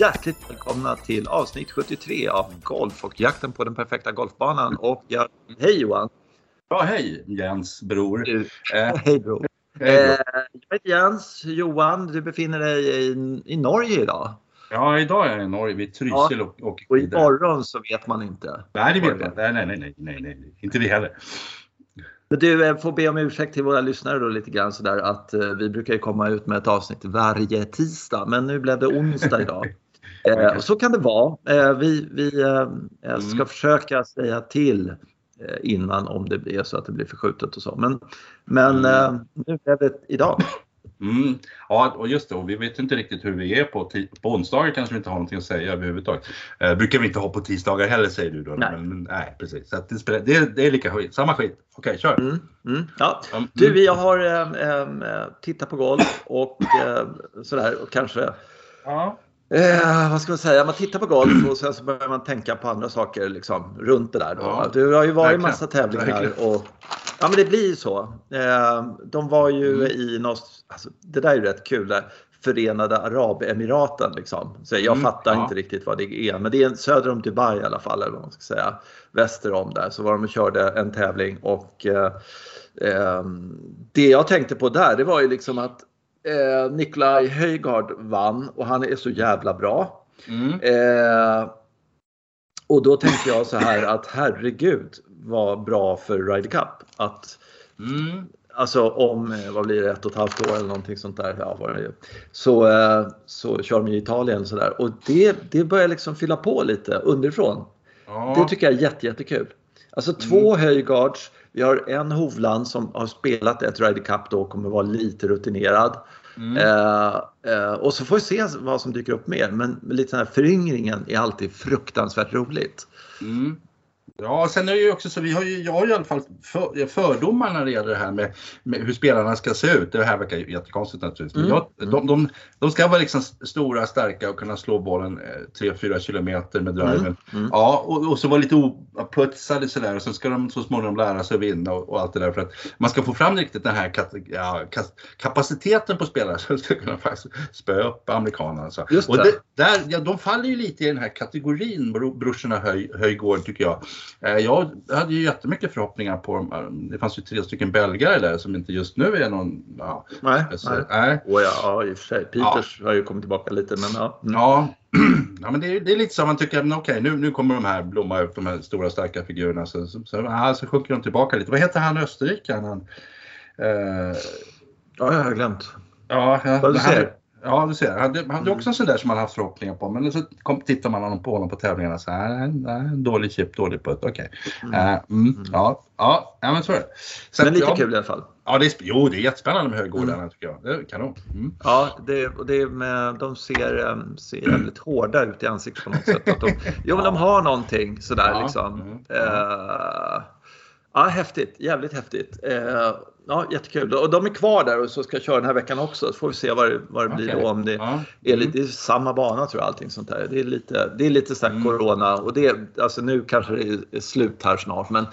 hjärtligt välkomna till avsnitt 73 av Golf och jakten på den perfekta golfbanan. Och jag, hej Johan! Ja, hej Jens bror. Eh, hej bror! Eh, jag heter Jens. Johan, du befinner dig i, i Norge idag. Ja, idag är jag i Norge vid Trysil och, och Och skidor. imorgon så vet man inte. Nej, det vet jag inte. Nej, nej, nej, nej, nej, inte vi heller. Men du eh, får be om ursäkt till våra lyssnare då lite grann sådär att eh, vi brukar ju komma ut med ett avsnitt varje tisdag men nu blev det onsdag idag. Eh, och så kan det vara. Eh, vi vi eh, eh, ska Mm. försöka säga till innan om det blir så att det blir förskjutet och så. Men, men Mm. nu blev det idag. Mm. Ja, och just det. Och vi vet inte riktigt hur vi är på, på onsdagar kanske vi inte har någonting att säga överhuvudtaget. Eh, brukar vi inte ha på tisdagar heller säger du då. Nej. Men, men, nej precis. Så det, spelar, det, är, det är lika skit. Samma skit. Okej, kör. Mm, mm, ja. Mm. Du, jag har eh, eh, tittat på golf och eh, sådär och kanske Ja. Eh, vad ska man säga? Man tittar på golf och sen så börjar man tänka på andra saker liksom, runt det där. Då. Ja, du har ju varit i verkligen, massa tävlingar verkligen. och ja, men det blir ju så. Eh, de var ju Mm. i något, alltså, det där är ju rätt kul. Där. Förenade Arabemiraten liksom. Så jag Mm, fattar ja. inte riktigt vad det är. Men det är söder om Dubai i alla fall. Eller vad man ska säga. Väster om där så var de och körde en tävling. Och eh, eh, det jag tänkte på där det var ju liksom att eh, Nikolaj Höjgaard vann och han är så jävla bra. Mm. Eh, och då tänkte jag så här att herregud vad bra för Ryder Cup. Att Mm. alltså om, eh, vad blir det, ett och ett halvt år eller någonting sånt där. Ja, vad det. Så, eh, så kör de i Italien så där. Och det, det börjar liksom fylla på lite underifrån. Ja. Det tycker jag är jätte, jättekul. Alltså två Höjgaards. Vi har en Hovland som har spelat ett Ryder Cup då och kommer vara lite rutinerad. Mm. Eh, eh, och så får vi se vad som dyker upp mer. Men lite den här föryngringen är alltid fruktansvärt roligt. Mm. Ja, sen är det ju också så, vi har ju, jag har ju i alla fall för, fördomar när det gäller det här med, med hur spelarna ska se ut. Det här verkar ju jättekonstigt naturligtvis. Mm. jag, de, de, de ska vara liksom stora, starka och kunna slå bollen 3-4 kilometer med driven. Mm. Mm. Ja, och, och så vara lite oputsade sådär och sen ska de så småningom lära sig att vinna och, och allt det där för att man ska få fram riktigt den här kat, ja, kapaciteten på spelare som ska kunna faktiskt spöa upp amerikanerna. Alltså. Just Och det. det, där, ja, de faller ju lite i den här kategorin, bro, brorsorna Höj, Höjgård tycker jag. Eh, Jag hade ju jättemycket förhoppningar på dem. Det fanns ju tre stycken belgare där som inte just nu är någon... Ja, Nej, alltså, nej. nej. Åh ja, ja, i och för sig. Peters har ju kommit tillbaka lite men ja. Mm. Ja, ja men det är, det är lite så man tycker, men okej nu, nu kommer de här blomma upp, de här stora starka figurerna. Så, så, så, ja, så sjunker de tillbaka lite. Vad heter han österrikaren? Han, eh, Ja, jag har glömt. ja, ja, Vad du ser. Ja, du ser. Han, han är också en sån där som man haft förhoppningar på. Men så kom, tittar man på honom på tävlingarna så här, nej, dålig chip, dålig putt, okej. Eh, mm, ja, ja, ja, men så är det. Så Men lite ja, kul i alla fall. Ja, det är, jo, det är jättespännande med högårdarna tycker jag. Det är kanon. Mm. Ja, det, och det är med, de ser, em, ser jävligt hårda ut i ansiktet på något sätt. Att de, jo, men de har någonting sådär Ja, liksom. mm, Eh, ja, häftigt. Jävligt häftigt. Eh, ja, jättekul. Och de är kvar där och så ska köra den här veckan också. Så får vi se vad det, vad det blir Okej. då. Om det Ja. är lite det är samma bana tror jag. Allting sånt där. Det är lite, det är lite så här Mm. corona. Och det, alltså nu kanske det är slut här snart. Men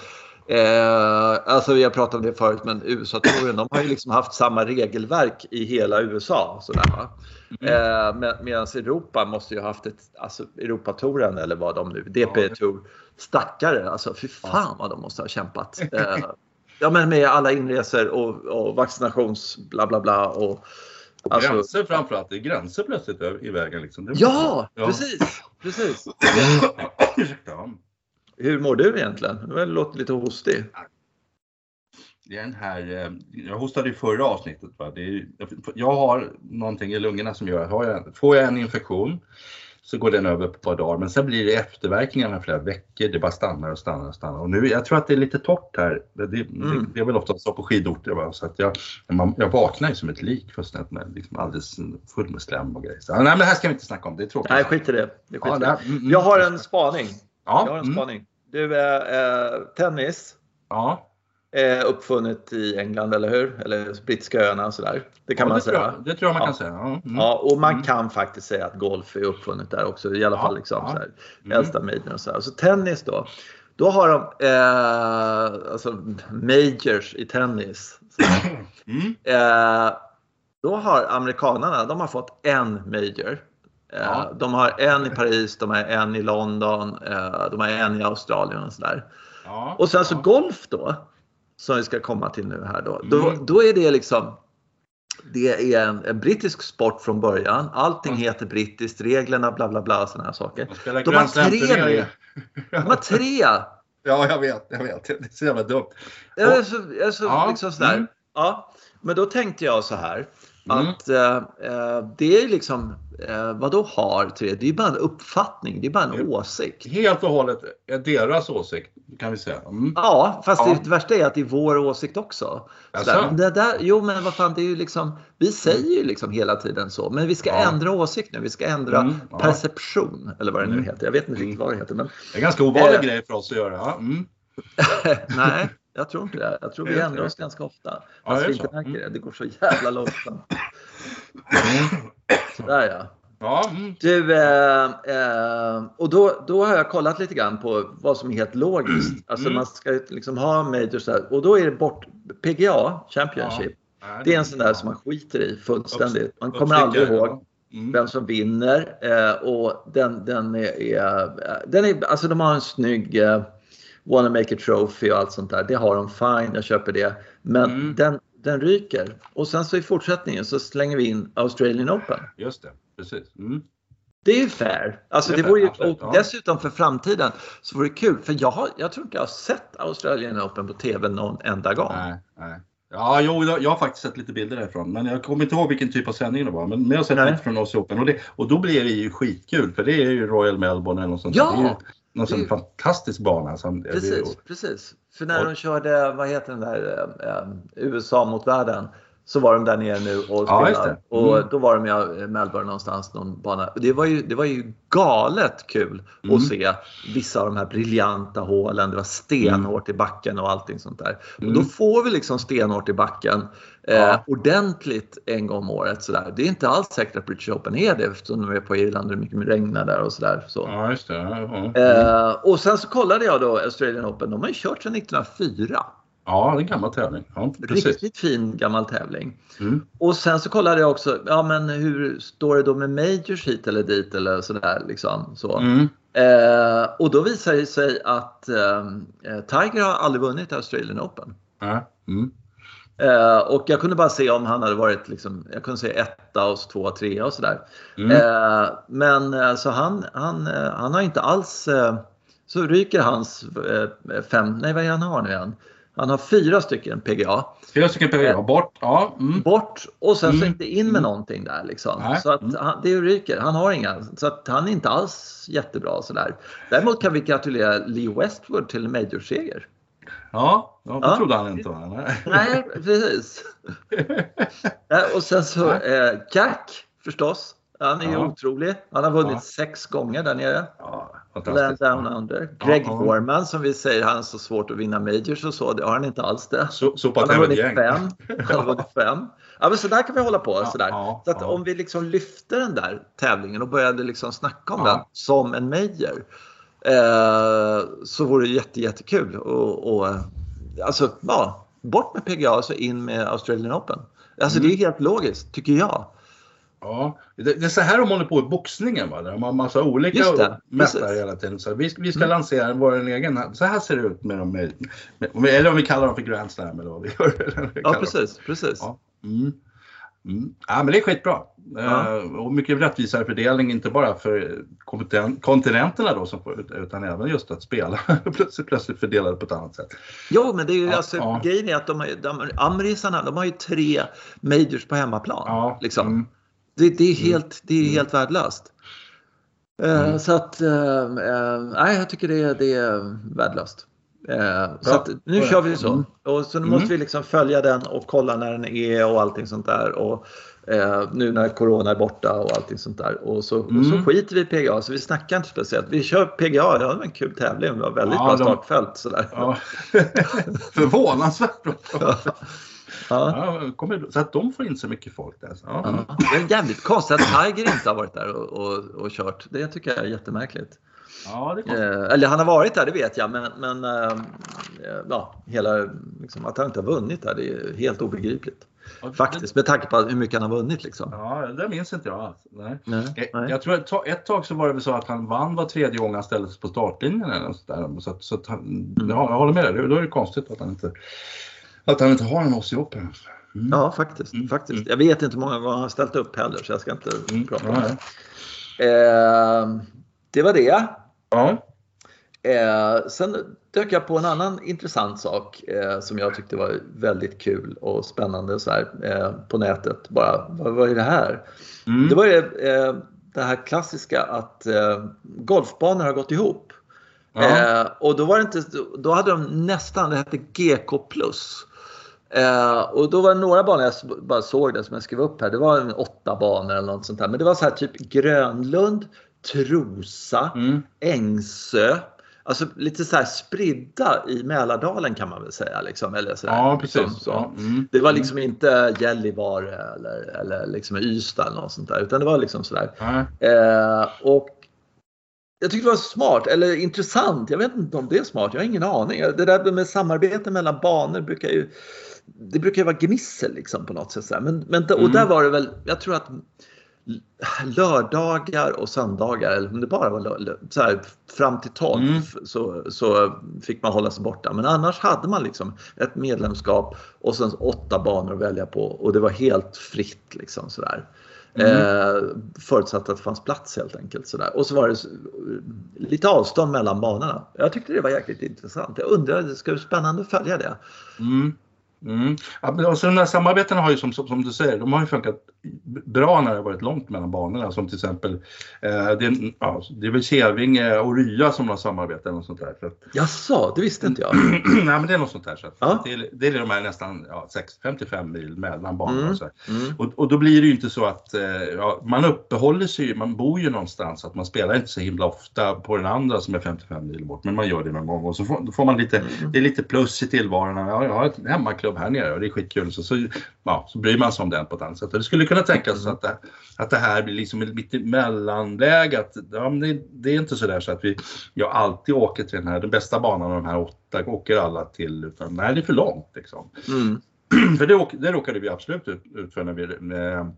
Eh, alltså vi har pratat om det förut men USA-touren de har ju liksom haft samma regelverk i hela USA. Sådär, va? Eh, med, Medan Europa måste ju ha haft ett, alltså Europatouren eller vad de nu, DP-tour, stackare alltså fy fan vad de måste ha kämpat. Eh, ja men med alla inresor och, och vaccinations bla bla bla och alltså, gränser framförallt. Det är gränser plötsligt i vägen. Liksom. Det- Ja, precis, precis. Ursäkta. Hur mår du egentligen? Du låter lite hostig. Det är den här, eh, jag hostade i förra avsnittet. Va? Det är, jag har någonting i lungorna som gör, har jag, får jag en infektion så går den över på ett par dagar men sen blir det efterverkningar i flera veckor. Det bara stannar och stannar och stannar. Och nu, jag tror att det är lite torrt här. Det, det, Mm. det är väl ofta så på skidorter. Va? Så att jag, man, jag vaknar ju som ett lik fullständigt med, liksom alldeles full med slem och grejer. Så, nej men det här ska vi inte snacka om, det är tråkigt. Nej, skit i det. det, skit Ja, det här- mm, mm. Jag har en spaning. Ja, Jag har en mm, spaning. Du, eh, eh, tennis ja. är uppfunnet i England, eller hur? Eller brittiska öarna och sådär. Det kan ja, man det säga. Tror jag, det tror jag man Ja. kan säga. Mm. Ja, och man Mm. kan faktiskt säga att golf är uppfunnet där också. I alla fall liksom ja. så här, Mm. äldsta majorn och så här. Så tennis då. Då har de eh, alltså majors i tennis. Mm. eh, då har amerikanarna, de har fått en major. Ja. De har en i Paris, de har en i London, de har en i Australien och sådär. Ja. Och sen så golf då, som vi ska komma till nu här då. Då, mm. då är det liksom det är en, en, brittisk sport från början. Allting heter brittiskt, reglerna bla bla bla sådana här saker. De har tre. De har tre! Ja, jag vet, jag vet. Det är så jävla dumt. Jag är så, jag är så, ja. liksom sådär. Mm. Ja, men då tänkte jag så här. Mm. Att eh, eh, det är liksom, eh, vad då har tre? Det är bara en uppfattning, det är bara en mm. åsikt. Helt och hållet är deras åsikt kan vi säga. Mm. Ja, fast ja. Det, värsta är att det är vår åsikt också. Det där, jo men vad fan, det är ju liksom, vi säger ju liksom hela tiden så, men vi ska ja. ändra åsikt nu, vi ska ändra mm. ja. perception eller vad det nu mm. heter. Jag vet inte riktigt vad det heter. Men, det är en ganska ovanlig eh, grej för oss att göra. Mm. Nej, jag tror inte det. Jag tror vi ändrar oss ganska ofta. Fast vi inte märker det. Det går så jävla långsamt. Mm. Sådär ja. Ja. Mm. Du, eh, eh, och då, då har jag kollat lite grann på vad som är helt logiskt. Mm. Alltså man ska liksom ha majors och då är det bort PGA Championship. Ja. Det är en sån där som man skiter i fullständigt. Man kommer aldrig ihåg mm. vem som vinner eh, och den, den är, är, den är, alltså de har en snygg eh, wanna make a trophy och allt sånt där. Det har de, fine, jag köper det. Men mm. den, den ryker. Och sen så i fortsättningen så slänger vi in Australian Open. Just det, precis. Mm. Det är ju fair. Alltså det, det vore ju, och dessutom för framtiden så vore det kul. För jag, har, jag tror inte jag har sett Australian Open på TV någon enda gång. Nej, nej. Ja, jo, jag har faktiskt sett lite bilder därifrån. Men jag kommer inte ihåg vilken typ av sändning det var. Men jag har sett lite från Aussie Open. Och, det, och då blir det ju skitkul. För det är ju Royal Melbourne eller något sånt. Ja! Någon sån fantastisk bana. Som, precis, precis. För när de körde, vad heter den där, eh, USA mot världen så var de där nere nu och spelade. Ja, mm. Och då var de i Melbourne någonstans, någon bana. Det var ju, det var ju galet kul mm. att se vissa av de här briljanta hålen. Det var stenhårt i backen och allting sånt där. Mm. Och då får vi liksom stenhårt i backen eh, ja. ordentligt en gång om året. Sådär. Det är inte alls säkert att British Open är det eftersom de är på Irland och det mycket regnar där och sådär. Så. Ja, just det. Ja, eh, och sen så kollade jag då Australian Open. De har ju kört sedan 1904. Ja, det är en gammal tävling. Ja, Riktigt fin gammal tävling. Mm. Och sen så kollade jag också, ja men hur står det då med majors hit eller dit eller sådär liksom. Så. Mm. Eh, och då visar det sig att eh, Tiger har aldrig vunnit Australian Open. Mm. Eh, och jag kunde bara se om han hade varit liksom, jag kunde se etta och två, trea och sådär. Mm. Eh, men eh, så han, han, eh, han har inte alls, så ryker hans fem, nej vad är han har nu igen? Han har fyra stycken PGA. Fyra stycken PGA, eh, bort. Ja. Mm. Bort och sen mm. så inte in med mm. någonting där liksom. Nej. Så att mm. han, det ryker. Han har inga. Så att han är inte alls jättebra sådär. Däremot kan vi gratulera Lee Westwood till en majorseger. Ja, ja, det ja. trodde han inte va? Nej, precis. och sen så eh, Jack förstås. Han är ja. otrolig. Han har vunnit ja. sex gånger där nere. Ja, Land down under. Greg ja, Norman som vi säger, han har så svårt att vinna majors och så. Det har han inte alls det. Så han har vunnit fem. Han har vunnit fem. Ja, men så där kan vi hålla på. sådär. så att om vi liksom lyfter den där tävlingen och började liksom snacka om den som en major. Eh, så vore det jätte, jättekul. Och, och, alltså, ja, bort med PGA så in med Australian Open. Alltså mm. det är helt logiskt, tycker jag. Ja, det, är så här de håller på i boxningen. Va? De har massa olika mästare hela tiden. Så vi, vi ska mm. lansera vår egen. Så här ser det ut med dem. Med, med, eller om vi kallar dem för Grand Slam. Eller vad vi gör. ja, precis. precis. Ja. Mm. Mm. ja, men det är skitbra. Ja. Uh, och mycket rättvisare fördelning, inte bara för kontinenterna då, som får, utan även just att spela plötsligt, plötsligt fördelade på ett annat sätt. Jo, men det är ju ja, alltså, ja. grejen är att de, de, amrisarna, de har ju tre majors på hemmaplan. Ja. Liksom. Mm. Det, det, är, mm. helt, det är mm. helt värdelöst. Eh, mm. Så att, eh, eh, nej, jag tycker det är, det är värdelöst. Så att, nu kör vi så. Mm. Och så nu måste vi liksom följa den och kolla när den är och allting sånt där. Och eh, nu när Corona är borta och allting sånt där. Och så, mm. och så skiter vi i PGA, så vi snackar inte speciellt. Vi kör PGA, det var en kul tävling. Det var väldigt ja, bra startfält. Sådär. Ja. Förvånansvärt bra. Ja. Ja, kommer, så att de får in så mycket folk där. Så, ja. Ja. Det är jävligt konstigt att Tiger inte har varit där och, och, och kört. Det tycker jag är jättemärkligt. Ja, det eh, eller han har varit där, det vet jag, men, men eh, ja, hela, liksom, att han inte har vunnit där, det är helt obegripligt. Faktiskt, med tanke på hur mycket han har vunnit liksom. Ja, det minns inte jag alls. Nej. Nej, Jag, nej. jag tror att ett tag så var det väl så att han vann var tredje gång han ställdes på startlinjen eller något sådär. Så, så han, Mm. ja, jag håller med dig, då är det konstigt att han inte, att han inte har en Aussie Open. Mm. Ja, faktiskt. Mm, faktiskt. mm. Jag vet inte hur många gånger han har ställt upp heller, så jag ska inte Mm. prata om det. Eh, det var det. ja. Eh, sen dök jag på en annan intressant sak eh, som jag tyckte var väldigt kul och spännande så här, eh, på nätet. Bara, vad, vad är det här? Mm. Det var ju eh, det här klassiska att eh, golfbanor har gått ihop. Ja. Och då var det inte, då hade de nästan, det hette GK+. Eh, och då var det några banor, jag bara såg det som jag skrev upp här, det var en åtta banor eller något sånt där. Men det var så här typ Grönlund, Trosa, Mm. Ängsö. Alltså lite så här spridda i Mälardalen kan man väl säga. Liksom, eller så där, Ja, liksom, precis. så. Ja. Mm. Det var liksom inte Gällivare eller, eller liksom Ystad eller något sånt där. Utan det var liksom sådär. Ja. Eh, och jag tyckte det var smart, eller intressant. Jag vet inte om det är smart, jag har ingen aning. Det där med samarbete mellan banor brukar ju det brukar ju vara gnissel liksom på något sätt. Så. Men, men, och Mm. där var det väl, jag tror att lördagar och söndagar, eller om det bara var lö- lö- så här, fram till 12 Mm. så, så fick man hålla sig borta. Men annars hade man liksom ett medlemskap och sen åtta banor att välja på och det var helt fritt liksom sådär. Eh, förutsatt att det fanns plats helt enkelt. Sådär. Och så var det lite avstånd mellan banorna. Jag tyckte det var jäkligt intressant. Jag undrar, det ska bli spännande att följa det. Mm. Mm. Ja, men och så de här samarbetena har ju som, som, du säger, de har ju funkat bra när det har varit långt mellan banorna. Som till exempel, eh, det, är, ja, det är väl Kävinge och Rya som har samarbetat eller något sånt där. För att, Jaså, det visste inte jag. nej men det är något sånt där. Så att, Ja. det, är, det är de här nästan ja, 6, 55 mil mellan banorna. Mm. Och, så. Mm. Och, och då blir det ju inte så att eh, ja, man uppehåller sig, ju- man bor ju någonstans, att man spelar inte så himla ofta på den andra som är 55 mil bort, men man gör det någon gång och så får, då får man lite, Mm. det är lite plus i tillvaron. Ja, jag har ett hemmaklubb här nere och det är skitkul. Så, så, ja, så bryr man sig om den på ett annat sätt. Och det skulle kunna tänkas Mm. att, det, att det här blir liksom ett mellanläge. Att, ja, det, det är inte så där så att vi jag alltid åker till den här, den bästa banan av de här åtta åker alla till. Utan nej, det är för långt liksom. Mm. För det, det råkade vi absolut ut, ut för när vi, när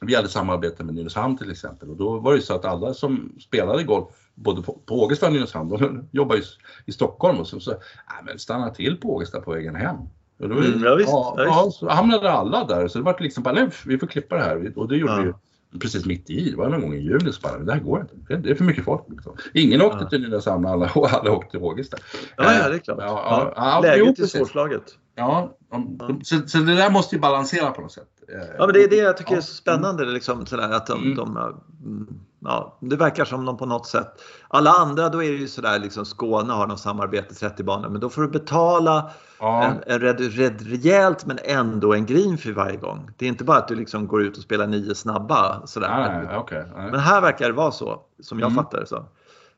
vi hade samarbete med Nynäshamn till exempel. Och då var det så att alla som spelade golf, både på, på Ågesta och Nynäshamn, de jobbar ju i Stockholm och så, så nej, men stanna till på Ågesta på vägen hem. Och då, Mm, ja, visst, ja, ja, visst. ja, så hamnade alla där. Så det var liksom bara, nej, vi får klippa det här. Och det gjorde Ja. vi ju precis mitt i. Det var någon gång i juli så bara, det här går inte. Det, det är för mycket folk. Liksom. Ingen åkte till Nynäshamn, alla, och alla åkte till Ågesta. Ja, ja, det är klart. Ja, ja, ja, jo, Läget är svårslaget. Ja, om, Så, så det där måste ju balansera på något sätt. Ja, men det är det jag tycker är så spännande. Liksom, sådär, att de, Mm. de, mm, ja, det verkar som de på något sätt... Alla andra, då är det ju sådär, liksom, Skåne har något samarbete 30 banor, men då får du betala Ja, en, en red, red, rejält men ändå en green för varje gång. Det är inte bara att du liksom går ut och spelar nio snabba. Sådär. nej, okej. nej. Men här verkar det vara så, som jag Mm. fattar det så.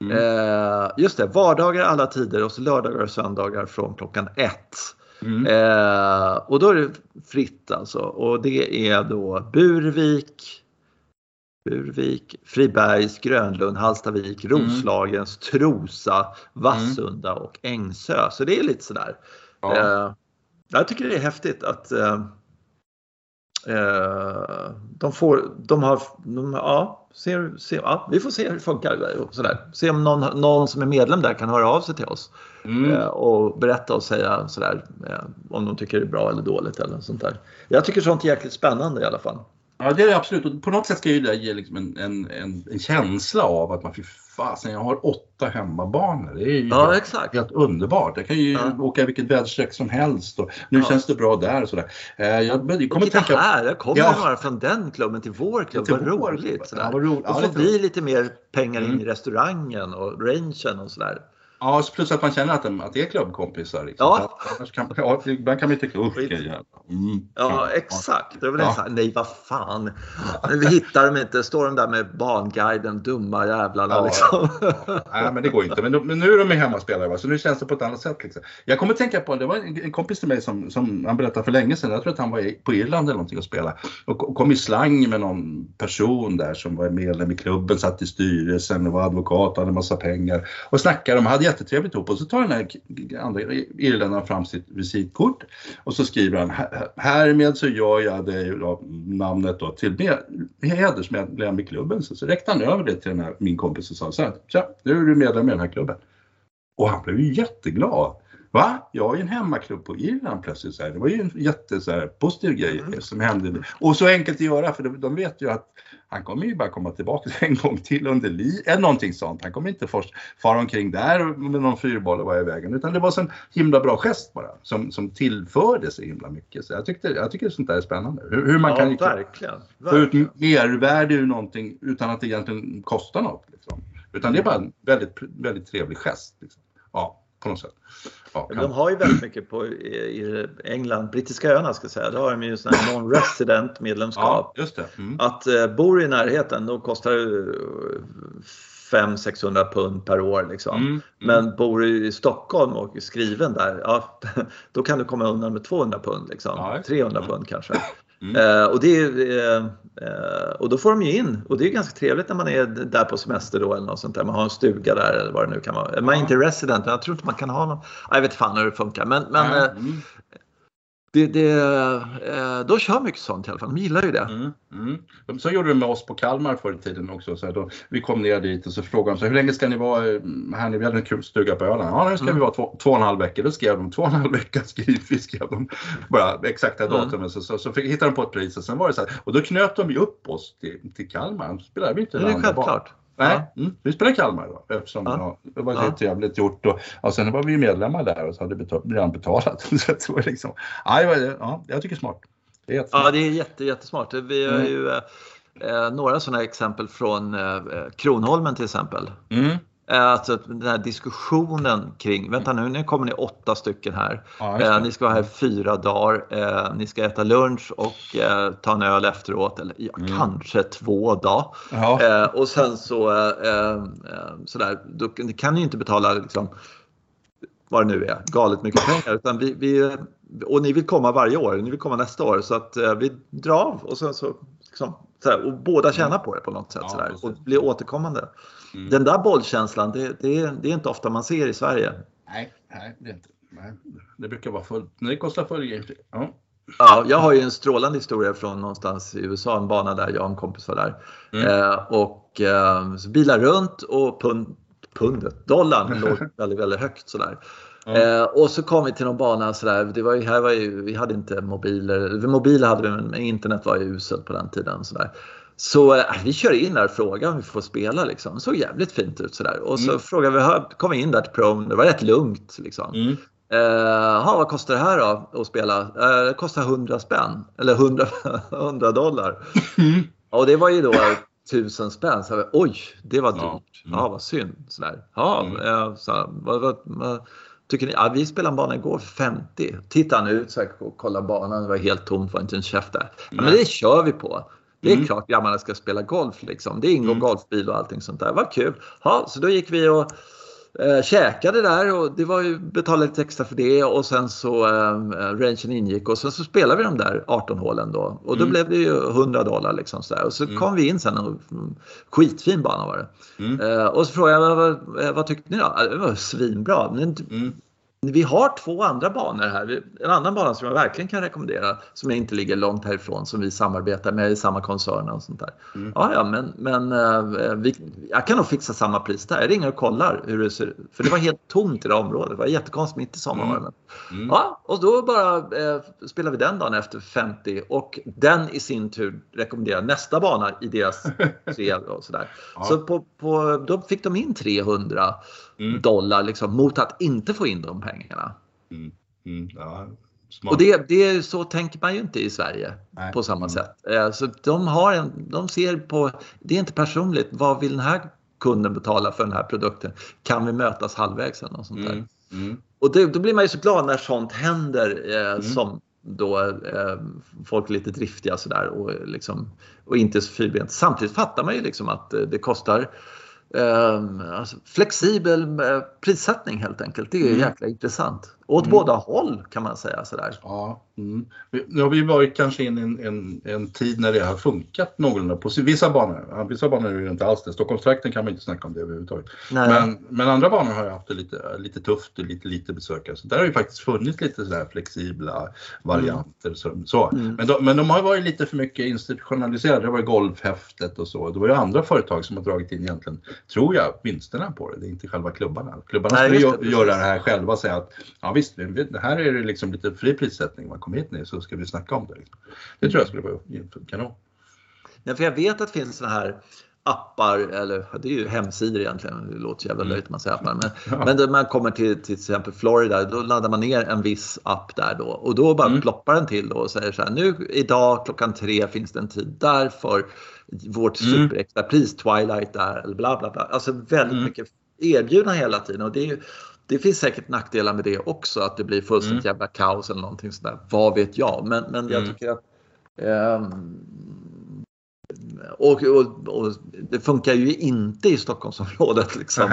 Mm. Eh, just det, vardagar alla tider och så lördagar och söndagar från klockan ett. Mm. Eh, och då är det fritt alltså. Och det är då Burvik, Burvik, Fribergs, Grönlund, Hallstavik, Mm. Roslagens, Trosa, Vassunda och Ängsö. Så det är lite sådär. Ja. Eh, jag tycker det är häftigt att eh, eh, de får, de har, de, ja, ser, ser, ja, vi får se hur det funkar. och Sådär. Se om någon, någon som är medlem där kan höra av sig till oss Mm. eh, och berätta och säga sådär eh, om de tycker det är bra eller dåligt eller sånt där. Jag tycker sånt är jäkligt spännande i alla fall. Ja, det är det absolut. Och på något sätt ska ju det ge liksom en, en, en, en känsla av att man, fasen, jag har åtta hemmabanor. Det är ju Ja, exakt. helt underbart. Jag kan ju Ja. åka vilket väderstreck som helst och nu Ja. känns det bra där och sådär. Eh, jag, kommer Titta tänka... här, jag kommer Ja. några från den klubben till vår klubb. Till Vad roligt. klubb. Ja, vad roligt. Och Ja, få det är bli lite mer pengar in Mm. i restaurangen och rangen och sådär. Ja, plus att man känner att, de, att det är klubbkompisar. Liksom. Ja. Annars kan, ja, ibland kan man ju tycka, usch. Mm. Ja, exakt. Det väl Ja. här, nej vad fan. Vi hittar dem inte. Står de där med barnguiden, dumma jävlarna Ja, liksom. Nej, men det går inte. Men, de, men nu är de hemmaspelare, va? så nu känns det på ett annat sätt. Liksom. Jag kommer tänka på, det var en, en kompis till mig som, som han berättade för länge sedan, jag tror att han var på Irland eller någonting och spelade. Och, och kom i slang med någon person där som var medlem i klubben, satt i styrelsen och var advokat och hade massa pengar. Och snackade, de hade jättetrevligt ihop och så tar den här andra irländaren fram sitt visitkort och så skriver han härmed så gör jag dig namnet då till med, hedersmedlem i klubben. Så, så räckte han över det till den här, min kompis och sa så här, Tja, nu är du medlem i den här klubben. Och han blev ju jätteglad. Va? Jag har ju en hemmaklubb på Irland plötsligt. Så här. Det var ju en jätte så här, positiv grej mm. som hände. Och så enkelt att göra för de, vet ju att han kommer ju bara komma tillbaka en gång till under liv, eller någonting sånt. Han kommer inte först fara omkring där med någon fyrboll och vara i vägen. Utan det var en himla bra gest bara som, som tillförde så himla mycket. Så jag, tyckte, jag tycker sånt där är spännande. Hur, hur man ja, kan verkligen, få ut mervärde ur någonting utan att det egentligen kostar något. Liksom. Utan det är bara en väldigt, väldigt trevlig gest. Liksom. Ja, på något sätt. Ja, de har ju väldigt mycket på i England, brittiska öarna ska jag säga, då har de ju sån här non-resident medlemskap. Ja, just det. Mm. Att eh, bor i närheten, då kostar det 500-600 pund per år liksom. Mm, mm. Men bor du i Stockholm och är skriven där, ja, då kan du komma undan med 200 pund liksom. Ja, 300 pund kanske. Mm. Uh, och, det, uh, uh, och då får de ju in och det är ganska trevligt när man är där på semester då eller något sånt där. Man har en stuga där eller vad det nu kan vara. Man är inte resident, jag tror inte man kan ha någon. Jag vet fan hur det funkar men, men mm det, det, eh, de kör mycket sånt i alla fall, de gillar ju det. Mm, mm. Så gjorde de med oss på Kalmar förr i tiden också. Så då, vi kom ner dit och så frågade de så hur länge ska ni vara eh, här? Vi hade en kul stuga på Öland. Ja, nu ska mm. vi vara två, två och en halv vecka. Då skrev de två och en halv vecka skrivfri skrev de bara exakta mm. datumet. Så, så, så fick, hittade de på ett pris och sen var det så här. Och då knöt de ju upp oss till, till Kalmar. Spelade vi inte det är självklart. Nej, mm. vi spelade Kalmar då eftersom ja. det var ja. trevligt gjort. Och, och sen var vi medlemmar där och så hade betal, redan betalat. så det var liksom, ja, ja, jag tycker smart. Det är ja, det är jätte, jättesmart. Vi har mm. ju eh, eh några sådana exempel från eh, Kronholmen till exempel. Mm. Alltså den här diskussionen kring, vänta nu, nu kommer ni åtta stycken här. Ja, eh, ni ska vara här fyra dagar, eh, ni ska äta lunch och eh, ta en öl efteråt, eller ja, mm. kanske två dagar. Ja. Eh, och sen så eh, eh, sådär, då, ni kan ju inte betala liksom, vad det nu är, galet mycket pengar. Utan vi, vi, och ni vill komma varje år, ni vill komma nästa år. Så att vi drar av och sen så, liksom, sådär, och båda tjänar på det på något sätt. Ja, sådär, och blir återkommande. Mm. Den där bollkänslan, det, det, det, är inte ofta man ser i Sverige. Nej, nej det är inte. Nej. Det brukar vara fullt. Det kostar full ja. Ja, jag har ju en strålande historia från någonstans i USA, en bana där jag och en kompis var där. Mm. Eh, och eh, så bilar runt och pund, pundet, dollarn låg väldigt, väldigt högt sådär. Mm. Eh, och så kom vi till någon bana sådär, det var ju, här var ju, vi hade inte mobiler, mobiler hade vi men internet var ju uselt på den tiden. Sådär. Så äh, vi kör in där och frågar om vi får spela. Liksom. Det såg jävligt fint ut sådär. Och så mm. frågade vi, kom vi in där till prom, det var rätt lugnt. Liksom. Mm. Uh, vad kostar det här då att spela? Uh, det kostar 100 spänn, eller 100, 100 dollar. Mm. Och det var ju då tusen spänn. Så jag, Oj, det var dyrt. Ja, mm. ja vad synd. Sådär. Ja, mm. uh, så, vad, vad, vad, tycker ni? Ja, vi spelade en bana igår för 50. Titta han ut så här, och kolla banan, det var helt tomt, var inte en käft där. Ja, men det kör vi på. Det är mm. klart grabbarna ska spela golf liksom. Det ingår mm. golfbil och allting sånt där. Vad kul! Ja, så då gick vi och eh, käkade där och det var ju betalade lite extra för det och sen så eh, rangen ingick och sen så spelade vi de där 18 hålen då och då mm. blev det ju 100 dollar liksom så där. och så mm. kom vi in sen och mm, skitfin bana var det. Mm. Eh, och så frågade jag vad, vad, vad tyckte ni då? Det var svinbra. Men vi har två andra banor här. En annan bana som jag verkligen kan rekommendera som inte ligger långt härifrån som vi samarbetar med i samma koncern och sånt där. Mm. Ja, ja, men, men uh, vi, jag kan nog fixa samma pris där. Jag ringer och kollar hur det ser ut. För det var helt tomt i det området. Det var jättekonstigt mitt i sommaren. Mm. Mm. Ja, och då bara uh, spelar vi den dagen efter 50 och den i sin tur rekommenderar nästa bana i deras tre och sådär. Ja. Så på, på, då fick de in 300 mm. dollar liksom, mot att inte få in de pengarna. Mm. Mm. Ja, och det, det, så tänker man ju inte i Sverige Nej. på samma mm. sätt. Eh, så de, har en, de ser på, det är inte personligt, vad vill den här kunden betala för den här produkten? Kan vi mötas halvvägs eller något sånt där? Mm. mm. Och det, då blir man ju så glad när sånt händer eh, som då eh, folk är lite driftiga sådär och, liksom, och inte så fyrbent. Samtidigt fattar man ju liksom att det kostar alltså, flexibel uh, prissättning helt enkelt. Det är mm. jäkla intressant. Åt mm. båda håll kan man säga sådär. Ja, mm. Nu har vi varit kanske in i en, en, en, tid när det har funkat någorlunda på vissa banor. Vissa banor är det inte alls det. Stockholmstrakten kan man inte snacka om det överhuvudtaget. Men, men andra banor har ju haft det lite, lite tufft och lite lite besökare. Så där har ju faktiskt funnits lite sådär flexibla varianter. Mm. Så, så. Mm. Men, de, men de har varit lite för mycket institutionaliserade. Det var ju golfhäftet och så. Det var ju andra företag som har dragit in egentligen, tror jag, vinsterna på det. Det är inte själva klubbarna. Klubbarna Nej, skulle göra det här själva och säga att ja visst, det här är det liksom lite fri prissättning. Man kommer hit nu så ska vi snacka om det. Det tror jag skulle vara kanon. Ja, för jag vet att det finns sådana här appar, eller det är ju hemsidor egentligen, det låter jävla mm. löjligt man säger appar. Men, ja. men när man kommer till, till exempel Florida, då laddar man ner en viss app där då och då bara mm. ploppar den till och säger så här, nu idag klockan tre finns det en tid där för vårt mm. superextrapris, Twilight där, eller bla bla bla. Alltså väldigt mm. mycket erbjudna hela tiden och det är det finns säkert nackdelar med det också, att det blir fullständigt mm. jävla kaos eller någonting sådär. Vad vet jag? Men, men jag mm. tycker att um, och, och, och, det funkar ju inte i Stockholmsområdet. Liksom,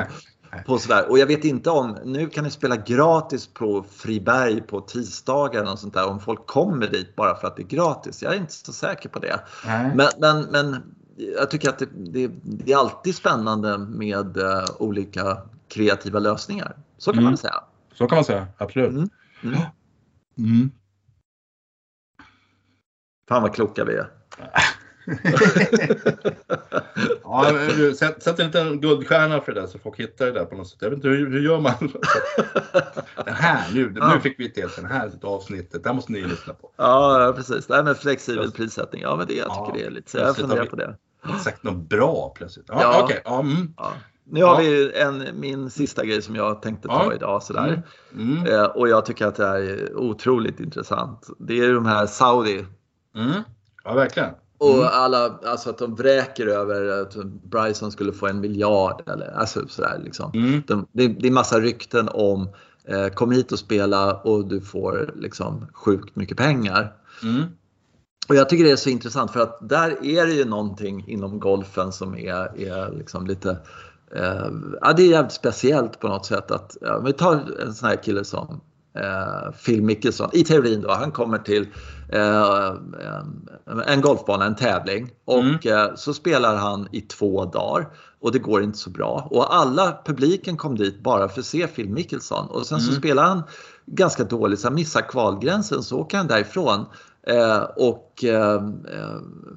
på sådär. Och jag vet inte om, nu kan ni spela gratis på Friberg på tisdagar eller sånt där, om folk kommer dit bara för att det är gratis. Jag är inte så säker på det. Men, men, men jag tycker att det, det, det är alltid spännande med uh, olika kreativa lösningar. Så kan mm. man säga. Så kan man säga, absolut. Mm. Mm. mm. Fan vad kloka vi är. ja, sätt, sätt en liten guldstjärna för det där så folk hittar det där på något sätt. Jag vet inte hur, hur gör man? den här, nu, ja. nu fick vi till den här avsnittet. Det här måste ni lyssna på. Ja, precis. Det här med flexibel prissättning. Ja, men det, jag tycker ja, det är lite så. Jag funderar på det. Sagt något bra plötsligt. Ja, ja. okej. Okay. Mm. Ja. Nu har vi en, min sista grej som jag tänkte ta idag. Sådär. Mm. Mm. Eh, och jag tycker att det här är otroligt intressant. Det är de här Saudi. Mm. Ja, verkligen. Och mm. alla, alltså att de vräker över att Bryson skulle få en miljard eller alltså sådär liksom. Mm. De, det, det, är massa rykten om eh, kom hit och spela och du får liksom sjukt mycket pengar. Mm. Och jag tycker det är så intressant för att där är det ju någonting inom golfen som är, är liksom lite eh, ja, det är jävligt speciellt på något sätt att, ja, vi tar en sån här kille som eh, Phil Mickelson, i teorin då, han kommer till eh, en golfbana, en tävling och mm. eh, så spelar han i två dagar och det går inte så bra. Och alla publiken kom dit bara för att se Phil Mickelson och sen mm. så spelar han ganska dåligt, så han missar kvalgränsen så åker han därifrån eh, och eh,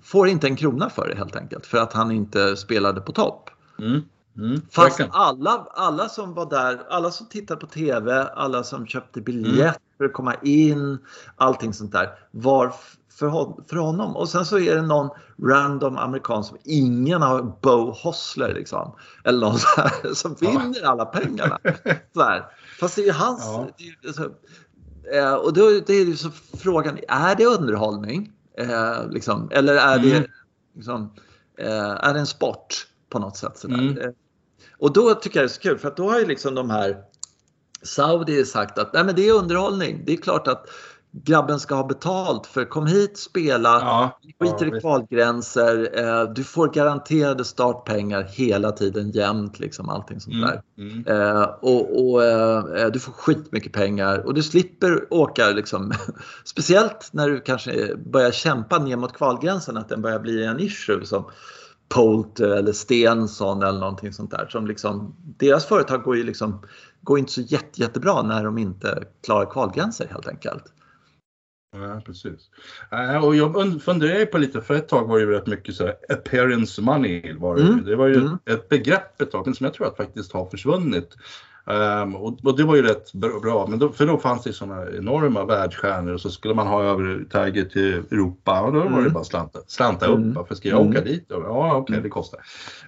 får inte en krona för det helt enkelt för att han inte spelade på topp. Mm. Mm, Fast alla, alla som var där, alla som tittade på TV, alla som köpte biljett mm. för att komma in, allting sånt där var för, för honom. Och sen så är det någon random amerikan som ingen har, Bo Hossler liksom, eller någon så här, som vinner ja. alla pengarna. Så här. Fast det är ju hans... Ja. Det så, eh, och då det är ju så frågan, är det underhållning? Eh, liksom, eller är mm. det liksom, eh, är det en sport? På något sätt. Sådär. Mm. Eh, och då tycker jag det är så kul för att då har ju liksom de här Saudi sagt att Nej, men det är underhållning. Det är klart att grabben ska ha betalt för kom hit, spela, ja, skiter ja, i kvalgränser, eh, du får garanterade startpengar hela tiden jämt liksom allting sånt mm. Mm. Eh, och, och eh, du får skitmycket pengar och du slipper åka liksom, speciellt när du kanske börjar kämpa ner mot kvalgränsen att den börjar bli en issue som Polter eller Stensson eller någonting sånt där. Som liksom, deras företag går ju liksom, går inte så jätte, jättebra när de inte klarar kvalgränser helt enkelt. Ja, precis. Äh, och jag funderar på lite, för ett tag var det ju rätt mycket så här, appearance money. Var det, mm. det var ju mm. ett begrepp ett tag, som jag tror att faktiskt har försvunnit. Um, och, och, det var ju rätt bra, men då, för då fanns det sådana enorma världsstjärnor och så skulle man ha över Tiger till Europa och då mm. var det mm. bara slanta, slanta upp. Mm. Varför ska jag mm. åka dit? Ja, okej, okay, mm. det kostar.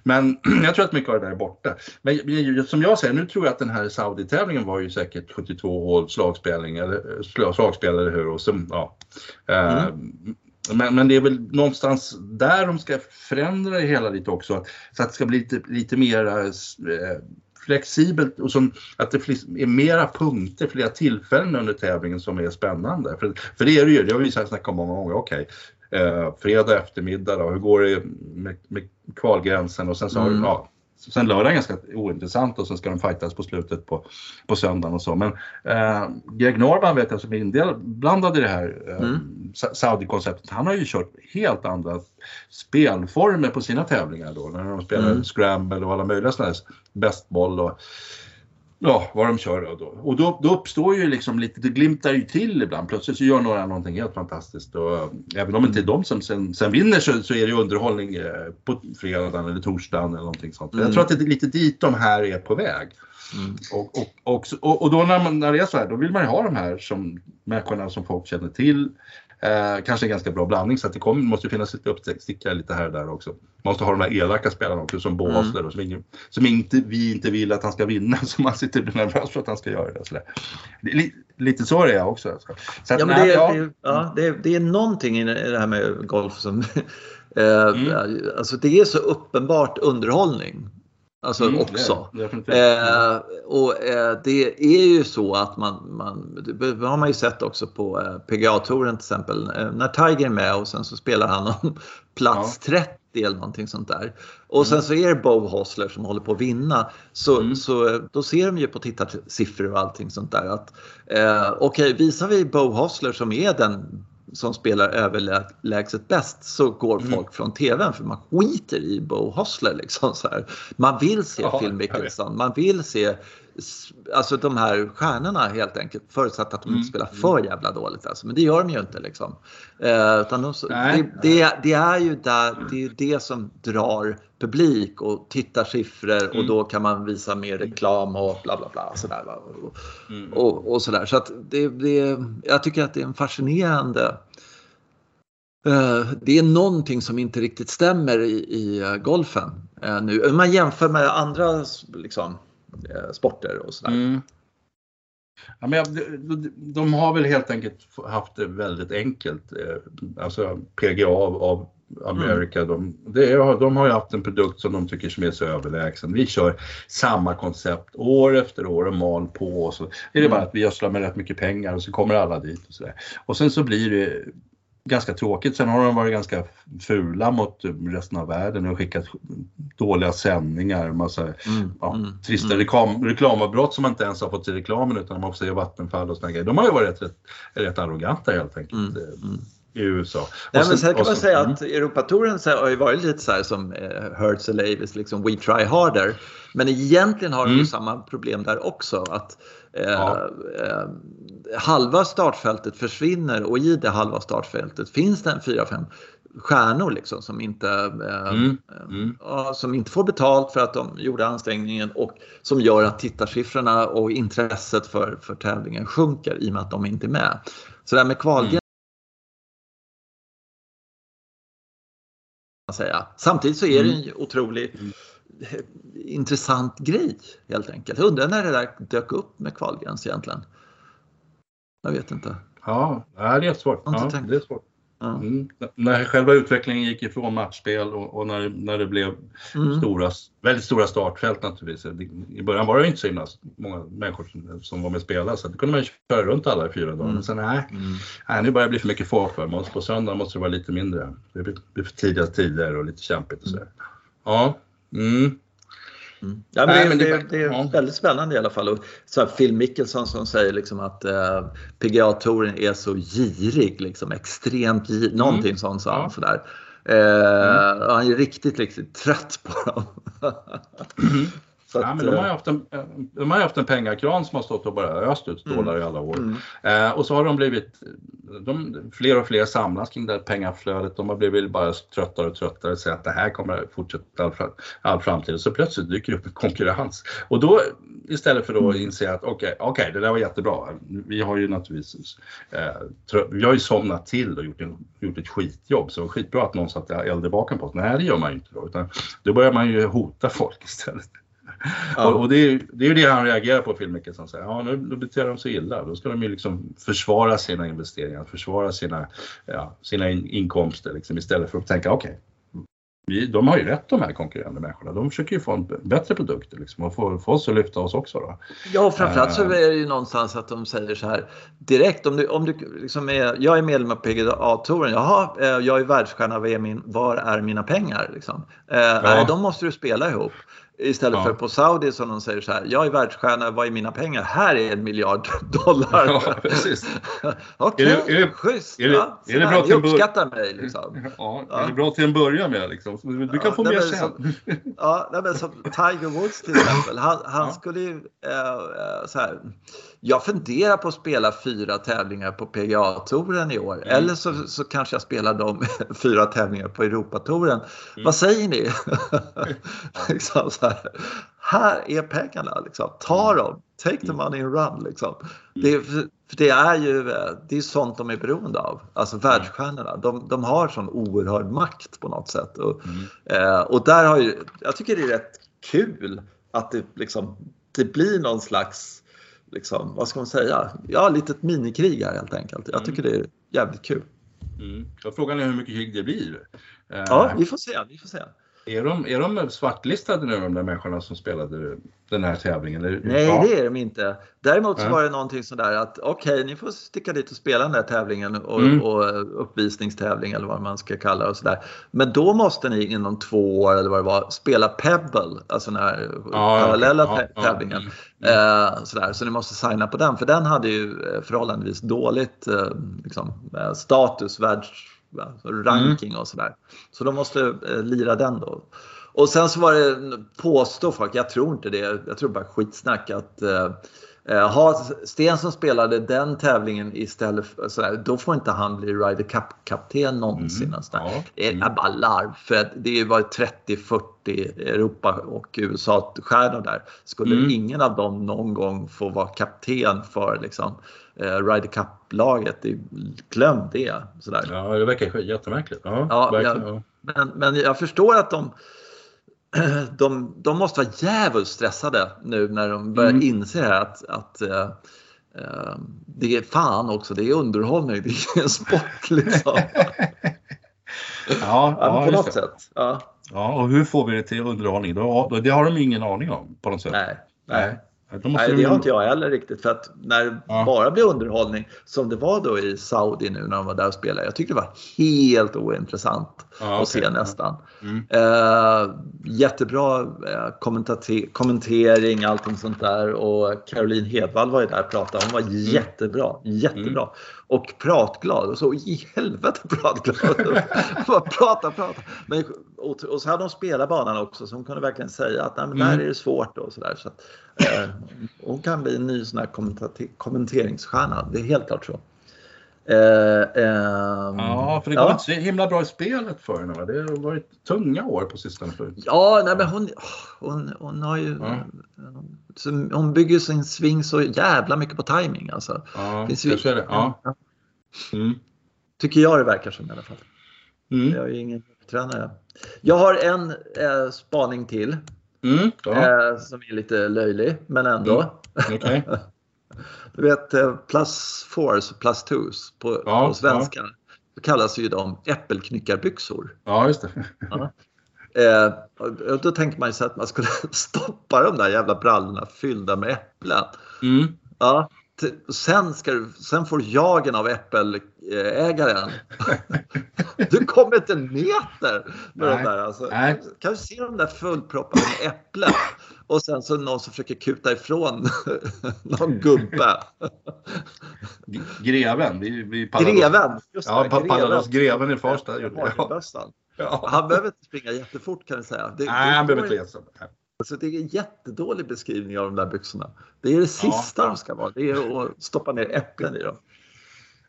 Men jag tror att mycket av det där är borta. Men som jag säger, nu tror jag att den här Saudi-tävlingen var ju säkert 72 hål slagspelning, eller slagspel, eller hur? Och så, ja. Uh, men, men, det är väl någonstans där de ska förändra det hela lite också. Så att det ska bli lite, lite mer flexibelt och som, att det är mera punkter, flera tillfällen under tävlingen som är spännande. För, för det är det ju, det har vi snackat om många gånger. Okej, okay. eh, fredag eftermiddag då, hur går det med, med kvalgränsen och sen så har mm. ja, sen lördag är ganska ointressant och sen ska de fightas på slutet på, på söndagen och så. Men eh, Greg Norman vet jag som är inblandad i det här eh, mm. Saudi-konceptet, han har ju kört helt andra spelformer på sina tävlingar då när de spelar mm. scramble och alla möjliga sådana här bestboll och ja, vad de kör då. Och då, då uppstår ju liksom lite, det glimtar ju till ibland. Plötsligt så gör några någonting helt fantastiskt. Och även om det inte är de som sen, sen vinner så, så är det underhållning eh, på fredagen eller torsdagen eller någonting sånt. Mm. Jag tror att det är lite dit de här är på väg. Mm. Och, och, och, och, då när, man, när det är så här, då vill man ju ha de här som människorna som folk känner till. Eh, kanske en ganska bra blandning så att det kommer, måste finnas lite uppstickare lite här och där också. Man måste ha de här elaka spelarna också som mm. och som, ingen, som inte, vi inte vill att han ska vinna så man sitter nervös för att han ska göra det. Så det lite så är det också. Så att, ja, men det, ja. Det, ja, det, det är någonting i det här med golf som eh, mm. Alltså det är så uppenbart underhållning. Alltså mm, också. Det, eh, och eh, det är ju så att man, man det har man ju sett också på eh, PGA-touren till exempel. Eh, när Tiger är med och sen så spelar han om plats ja. 30 eller någonting sånt där. Och mm. sen så är det Bo Hosler som håller på att vinna. Så, mm. så eh, då ser de ju på tittarsiffror och allting sånt där att eh, okej, okay, visar vi Bo Hosler som är den som spelar överlägset bäst så går mm. folk från TVn för man skiter i Bo Hosler. Liksom, så här. Man vill se ja, Phil Mickelson, man vill se alltså de här stjärnorna helt enkelt förutsatt att de inte mm. spelar för jävla dåligt. Alltså. Men det gör de ju inte liksom. Eh, utan de, det, det, det, är ju där, det, är det som drar publik och tittarsiffror och mm. då kan man visa mer reklam och bla bla bla. Sådär, och, mm. och, och sådär. Så att det, det, jag tycker att det är en fascinerande uh, det är någonting som inte riktigt stämmer i, i uh, golfen uh, nu. Om man jämför med andra liksom, sporter och sådär. Mm. Ja, men de, har väl helt enkelt haft det väldigt enkelt. Alltså PGA av, av America, mm. de, är, de har ju haft en produkt som de tycker som är så överlägsen. Vi kör samma koncept år efter år och mal på och så är det mm. bara att vi gödslar med rätt mycket pengar och så kommer alla dit och sådär. Och sen så blir det ganska tråkigt. Sen har de varit ganska fula mot resten av världen och skickat dåliga sändningar, massa mm, ja, mm, trista mm. Reklam, reklamavbrott som man inte ens har fått i reklamen utan man får se Vattenfall och sådana grejer. De har ju varit rätt, rätt arroganta helt enkelt. Mm, mm i USA. Nej, men sen kan man säga mm. att Europatouren har ju varit lite så här som eh, Hertz och Lavis, liksom We try harder. Men egentligen har de ju mm. samma problem där också. Att eh, ja. eh, halva startfältet försvinner och i det halva startfältet finns det en 4-5 stjärnor liksom som inte, eh, mm. Mm. som inte får betalt för att de gjorde ansträngningen och som gör att tittarsiffrorna och intresset för, för tävlingen sjunker i och med att de inte är med. Så det här med kvalgrejen säga. Samtidigt så är det mm. en otroligt mm. intressant grej helt enkelt. Jag undrar när det där dök upp med kvalgräns egentligen. Jag vet inte. Ja, det är svårt. Ja, det är svårt. Mm. När själva utvecklingen gick ifrån matchspel och, och när, när det blev mm. stora, väldigt stora startfält naturligtvis. I början var det inte så himla många människor som, som var med och spelade så det kunde man ju köra runt alla i fyra dagar. Mm. Men sen nej, mm. nej, nu börjar det bli för mycket folk för På söndag måste det vara lite mindre. Det blir för tidiga tider och lite kämpigt och så. Ja. Mm. Mm. Ja, men Nej, det, men det, det, är ja. väldigt spännande i alla fall. Och så här, Phil Mickelson som säger liksom att eh, PGA-touren är så girig, liksom, extremt girig. Mm. Någonting mm. sånt sa han. Ja. Sådär. Eh, mm. Han är riktigt, riktigt trött på dem. Så ja, men de, har ju haft en, de har haft en pengakran som har stått och bara öst ut stålar mm. i alla år. Mm. Eh, och så har de blivit, de, fler och fler samlas kring det här pengaflödet. De har blivit bara tröttare och tröttare och säger att det här kommer att fortsätta all, all framtid. Så plötsligt dyker det upp en konkurrens. Och då istället för att mm. inse att okej, okay, okay, det där var jättebra. Vi har ju naturligtvis, eh, vi har ju somnat till och gjort, en, gjort ett skitjobb. Så skitbra att någon satte eld i baken på oss. Nej, det gör man ju inte då. Utan då börjar man ju hota folk istället. Ja. Och, och, det, är, det är ju det han reagerar på, Phil Mickelson. Säger, ja, nu då beter de sig illa. Då ska de ju liksom försvara sina investeringar, försvara sina, ja, sina in, inkomster liksom, istället för att tänka okej, okay, de har ju rätt de här konkurrerande människorna. De försöker ju få en bättre produkt liksom, och få, få oss att lyfta oss också. Då. Ja, framförallt så eh. är det ju någonstans att de säger så här direkt. Om du, om du liksom är, jag är medlem av PGA-touren. Jaha, eh, jag är världsstjärna. Var är, min, var är mina pengar? Liksom. Eh, ja. Nej, de måste du spela ihop. Istället Ja. för på Saudi som de säger så här, jag är världsstjärna, vad är mina pengar? Här är en miljard dollar. Ja, precis. Okej, är det- schysst. är det- ja, är det bra till uppskattar mig liksom. Ja, Ja. är det bra till en början med liksom. Du Ja, kan få mer sen. Ja, nej, men som Tiger Woods till exempel. Han, han Ja. skulle ju eh, eh, så här. Jag funderar på att spela fyra tävlingar på PGA-touren i år. Mm. Eller så, så kanske jag spelar de fyra tävlingar på Europatouren. Mm. Vad säger ni? liksom här. här är pengarna, liksom. Mm. ta dem. Take the money and run. Liksom. Det, är- för för det är ju eh, det är sånt de är beroende av. Alltså Mm. världsstjärnorna. De, de har sån oerhörd makt på något sätt. Och, Mm. Eh, och där har ju, jag tycker det är rätt kul att det liksom, det blir någon slags, liksom, vad ska man säga, ja, litet minikrig här helt enkelt. Jag tycker det är jävligt kul. Mm. Och frågan är hur mycket krig det blir. Eh, Ja, vi får se, vi får se. Är, de, är de svartlistade nu de där människorna som spelade den här tävlingen? Nej, ja. det är de inte. Däremot så var det någonting sådär att okej, ni får sticka dit och spela den där tävlingen och, Mm. och eh, uppvisningstävling eller vad man ska kalla det och sådär. Men då måste ni inom två år eller vad det var spela Pebble, alltså den här Ja, parallella okej. tä- Ja, ja. tävlingen. Mm. Eh, sådär. Så ni måste signa på den för den hade ju eh, förhållandevis dåligt eh, liksom, eh, status, världs, ranking och sådär. Så de måste eh, lira den då. Och sen så var det, påstå folk, jag tror inte det, jag tror bara skitsnack att eh, eh, ha Sten som spelade den tävlingen istället för sådär, då får inte han bli Ryder Cup-kapten någonsin. Mm. Ja. Det är Mm. bara larv för det varit 30-40 Europa och USA-stjärnor där. Skulle Mm. ingen av dem någon gång få vara kapten för liksom, eh, Ryder Cup-laget, det- glöm det. Sådär. Ja, det verkar jättemärkligt. Ja, Ja, verkligen. ja. Ja. Men, men jag förstår att de, de, de måste vara jävligt stressade nu när de börjar Mm. inse det att, att eh, eh, det är fan också, det är underhållning, det är en sport liksom. Ja, Ja, på något det. sätt. Ja, Ja, och hur får vi det till underhållning? Då, då, det har de ingen aning om på något sätt. nej, nej. Måste Nej, de det har inte jag heller riktigt. För att när det Ja. bara blir underhållning, som det var då i Saudi nu när de var där och spelade. Jag tyckte det var helt ointressant Ja, att okej. se nästan. Mm. Eh, jättebra eh, kommentering, allting sånt där. Och Caroline Hedvall var ju där och pratade. Hon var Mm. jättebra, jättebra. Och pratglad. Och så i helvete pratglad. Bara prata, prata. Men, och, och så hade hon spelat banan också så hon kunde verkligen säga att Nej, men där Mm. är det svårt. Och så där, så att, eh, hon kan bli en ny sån här kommenteringsstjärna. Det är helt klart så. Eh, ehm, Ja, för det går inte så himla bra i spelet för henne. Va? Det har varit tunga år på sistone. För. Ja, nej, men hon, hon, hon har ju... Ja. Hon bygger sin sving så jävla mycket på timing alltså. Ja, Finns ju- det. Ja. Mm. Tycker jag det verkar som i alla fall. Mm. Jag är ju ingen tränare. Jag har en eh, spaning till Mm. Ja, eh, som är lite löjlig, men ändå. Mm. Du vet eh, plus fours och plus twos på, Ja, på svenska. Så kallas ju de äppelknyckarbyxor. Ja, just det. Eh, och då tänker man ju sig att man skulle stoppa de där jävla brallorna fyllda med äpplen. Mm. Ja, sen, ska du, sen får jagen av äppelägaren. Du kommer inte en meter med Nej. de där. Alltså. Nej. Kan du se de där fullproppade med äpplen? Och sen så någon som försöker kuta ifrån någon gubbe. G- Greven. Vi, vi Greven! Just Ja, det, pa- pallade oss greven i Farsta. Ja. Han behöver inte springa jättefort kan vi säga. Det, Nej, han behöver inte läsa. Alltså det är en jättedålig beskrivning av de där byxorna. Det är det sista de ska vara. Det är att stoppa ner äpplen i dem.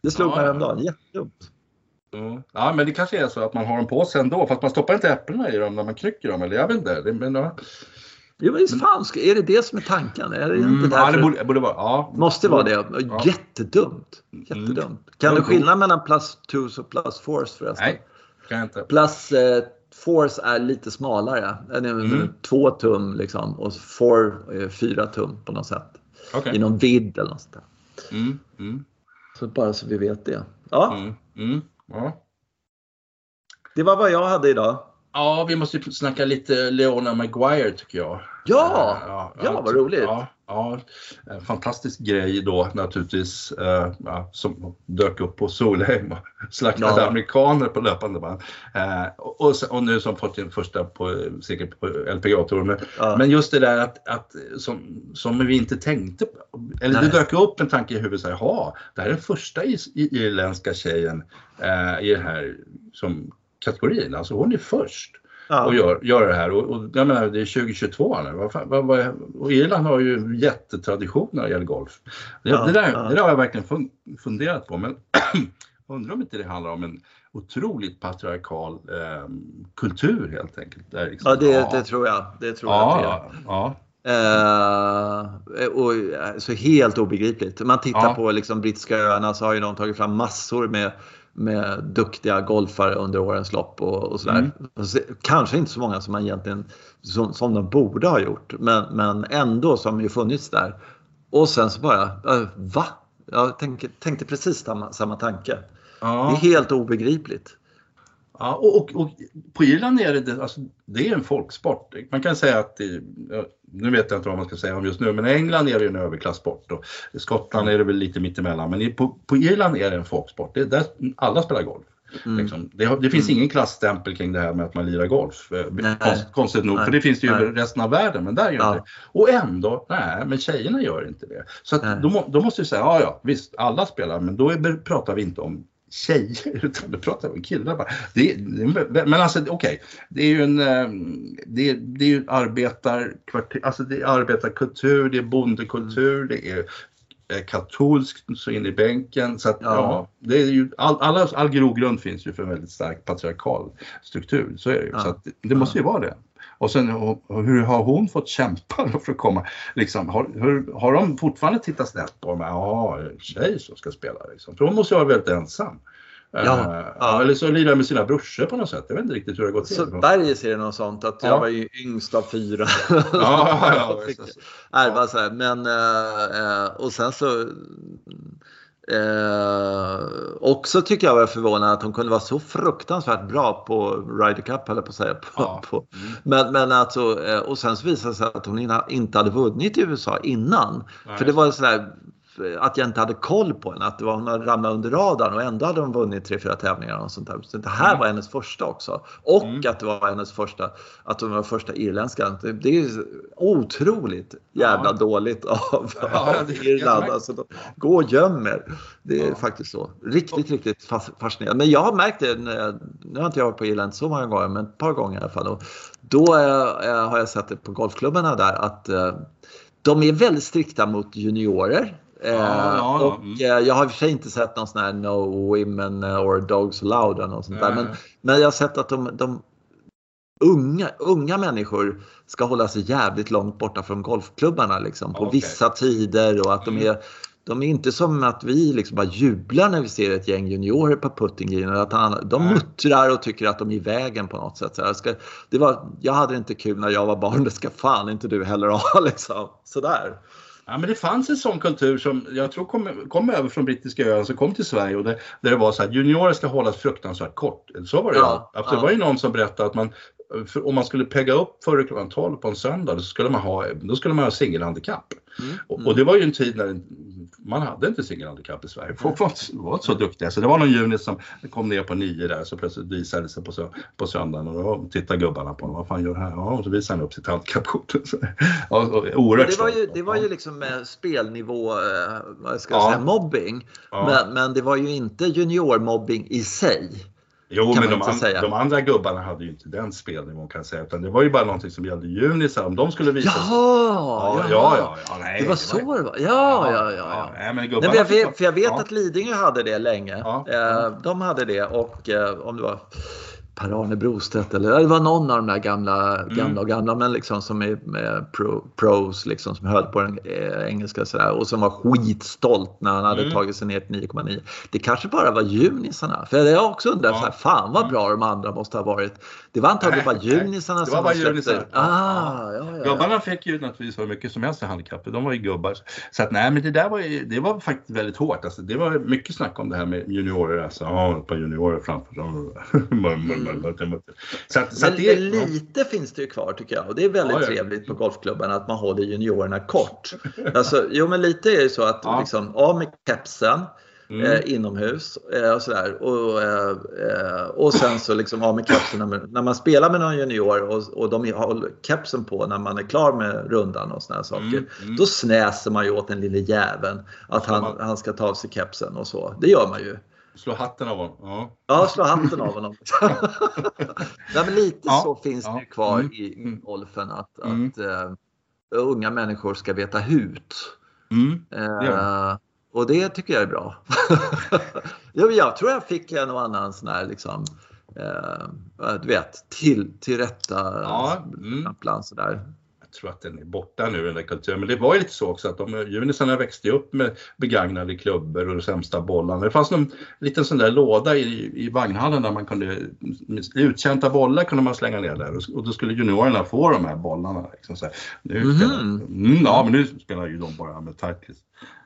Det slog Ja, mig ja. häromdagen. Jättedumt. Mm. Ja, men det kanske är så att man har dem på sig ändå. Fast man stoppar inte äpplena i dem när man knycker dem. Eller jag vet inte. Det, men, ja. Jo, men fan, är det det som är tanken? Är det Mm, inte ja, därför? det borde, borde vara. Ja. Måste vara det. Ja. Jättedumt. Jättedumt. Kan du skillnad mellan plus twos och plus fours förresten? Nej, kan jag inte. Plus eh, force är lite smalare. Mm. Två tum liksom och four är fyra tum på något sätt. Okej. I någon vidd eller något sånt där. Mm, mm, Så bara så vi vet det. Ja, mm, mm. Ja. det var vad jag hade idag. Ja, vi måste ju snacka lite Leona Maguire tycker jag. Ja, ja, ja vad roligt. Ja, ja, en fantastisk grej då naturligtvis uh, ja, som dök upp på Solheim och slaktade ja. amerikaner på löpande band. Uh, och, och, nu som fått sin första på, säkert på LPGA-touren. Men, ja. men, just det där att, att som, som vi inte tänkte eller Nej. det dök upp en tanke i huvudet så här, jaha, det här är den första irländska tjejen uh, i den här som kategorin, alltså hon är först ja. och gör, gör det här. Och, och jag menar, det är 2022 nu. Vad, vad, vad, och Irland har ju jättetradition när det gäller golf. Det, ja, det, där, ja. det där har jag verkligen funderat på. Men undrar om inte det handlar om en otroligt patriarkal eh, kultur helt enkelt. Där liksom, ja, det, det, tror jag. Det tror ja, jag ja. Eh, och, så helt obegripligt. Man tittar ja. på liksom brittiska öarna så har ju de tagit fram massor med med duktiga golfare under årens lopp och, och sådär. Mm. Kanske inte så många som man egentligen som, som de borde ha gjort, men, men ändå som ju funnits där. Och sen så bara, äh, va? Jag tänkte, tänkte precis samma, samma tanke. Ja. Det är helt obegripligt. Ja, och, och, och, på Irland är det, alltså, det är en folksport. Man kan säga att, det, nu vet jag inte vad man ska säga om just nu, men i England är det en överklassport och i Skottland är det väl lite mittemellan. Men på, på Irland är det en folksport. Det är där alla spelar golf. Mm. Liksom. Det, det, finns mm. ingen klassstämpel kring det här med att man lirar golf. Eh, nej. Konstigt nog, nej. för det finns det ju i resten av världen, men där gör ja. det. Och ändå, nej, men tjejerna gör inte det. Så att då, då, måste vi säga, ja ja, visst, alla spelar, men då är, pratar vi inte om tjejer utan du pratar om killar bara. Det, det, men alltså okej, okay. det är ju en eh, det, det är ju arbetarkvarter, alltså det är arbetarkultur, det är bondekultur, det är katolskt så in i bänken. Så att, ja. ja det är ju, all, alla, all grogrund finns ju för en väldigt stark patriarkal struktur. Så är det ju. Ja. Så att, det måste ju vara det. Och sen hur har hon fått kämpa för att komma? Liksom, har, hur, har de fortfarande tittat snett på mig? Ja, tjej som ska spela liksom. För hon måste ju vara väldigt ensam. Ja, uh, ja. Eller så lirar med sina brorsor på något sätt. Jag vet inte riktigt hur det har gått till. Så Berges är det något sånt att jag var ju yngst av fyra. ja, ja, ja, så här. Men, uh, uh, och sen så Eh, också tycker jag var förvånad att hon kunde vara så fruktansvärt bra på Ryder Cup, eller på att säga. På, ja. på. Mm. Men, men alltså, eh, och sen så visade det sig att hon inte hade vunnit i USA innan. Nej. För det var sådär att jag inte hade koll på henne. Att det var, hon hade ramlat under radarn och ändå hade hon vunnit tre, fyra tävlingar och sånt där. Så det här mm. var hennes första också. Och mm. att det var hennes första, att hon var första irländskan. Det, det är otroligt jävla ja. dåligt av, ja, av Irland. Alltså, gå och göm er. Det är ja. faktiskt så. Riktigt, riktigt fascinerande. Men jag har märkt det, nu har inte jag varit på Irland så många gånger, men ett par gånger i alla fall. Och då äh, har jag sett det på golfklubbarna där att äh, de är väldigt strikta mot juniorer. Ja, ja, och mm. Eh, jag har i och för sig inte sett någon sån här No Women or Dogs Allowed eller något sånt där. Men, men jag har sett att de, de unga, unga människor ska hålla sig jävligt långt borta från golfklubbarna liksom, på okay. vissa tider och att de mm. är de är inte som att vi liksom bara jublar när vi ser ett gäng juniorer på puttinggreen. de muttrar och tycker att de är i vägen på något sätt. Så jag, ska, det var, jag hade inte kul när jag var barn, det ska fan inte du heller ha. Liksom. Sådär. Ja, men det fanns en sån kultur som jag tror kom, kom över från brittiska öarna som kom till Sverige och det, där det var så att juniorer ska hållas fruktansvärt kort. Så var det ja. ja. Det var ju någon som berättade att man om man skulle pegga upp före klockan 12 på en söndag, då skulle man ha, då skulle man ha singelhandikapp. Mm. Och, och, det var ju en tid när man hade inte singelhandikapp i Sverige. Folk var, var inte så duktiga. Så det var någon juni som kom ner på nio där så plötsligt visade det sig på, på söndagen och då tittade gubbarna på honom. Vad fan gör han? Ja, och så visade han upp sitt handikappkort. oerhört det var ju, det var ju liksom spelnivå, eh, vad ska jag ja. säga, mobbing. Ja. Men, men det var ju inte juniormobbing i sig. Jo, men de, an, de, andra gubbarna hade ju inte den spelnivån kan jag säga. Utan det var ju bara någonting som gällde junisar. Om de skulle visa Jaha! Ja, ja, ja, ja, nej, det var så det var. Ja, ja, ja. ja. Nej, men nej, jag för jag vet att Lidingö hade det länge. Eh, de hade det och eh, om det var Per-Arne Brostedt eller det var någon av de där gamla, mm. gamla och gamla men liksom som är med pro, pros liksom som höll på den eh, engelska sådär och som var skitstolt när han hade mm. tagit sig ner till 9,9. Det kanske bara var junisarna. För jag har också undrat ja. så här, fan vad bra de andra måste ha varit. Det var antagligen bara junisarna som det var bara junisar. Ah, ja, ja, Gubbarna fick ju naturligtvis hur mycket som helst i handikapp. De var ju gubbar. Så att nej men det där var ju, det var faktiskt väldigt hårt. Alltså, det var mycket snack om det här med juniorer. Alltså, ja, ett par juniorer framför dem. Mm. Så, att, så det, lite ja. finns det ju kvar tycker jag och det är väldigt ja, trevligt på golfklubben att man håller juniorerna kort. Alltså, jo men lite är det så att liksom, av med kepsen Mm. Eh, inomhus eh, och sådär. Och, eh, och sen så liksom av med kepsen när, när man spelar med någon junior och, och de har kepsen på när man är klar med rundan och sådana saker. Mm. Mm. Då snäser man ju åt den lille jäveln att han, han ska ta av sig kepsen och så. Det gör man ju. Slå hatten av honom. Ja, ja slå hatten av honom. Nej, men lite ja. så finns ja. det kvar mm. i mm. golfen att, mm. att uh, unga människor ska veta hut. Mm. Uh, och det tycker jag är bra. jag tror jag fick en och annan sån här liksom, eh, du vet, till, till rätta ja, mm. sådär. Tror att den är borta nu den där kulturen. Men det var ju lite så också att de junisarna växte upp med begagnade klubbor och de sämsta bollarna. Det fanns någon liten sån där låda i, i vagnhallen där man kunde, uttjänta bollar kunde man slänga ner där och då skulle juniorerna få de här bollarna. Liksom så här. Nu, mm -hmm. mm, ja, men nu spelar ju de bara med Tightcliss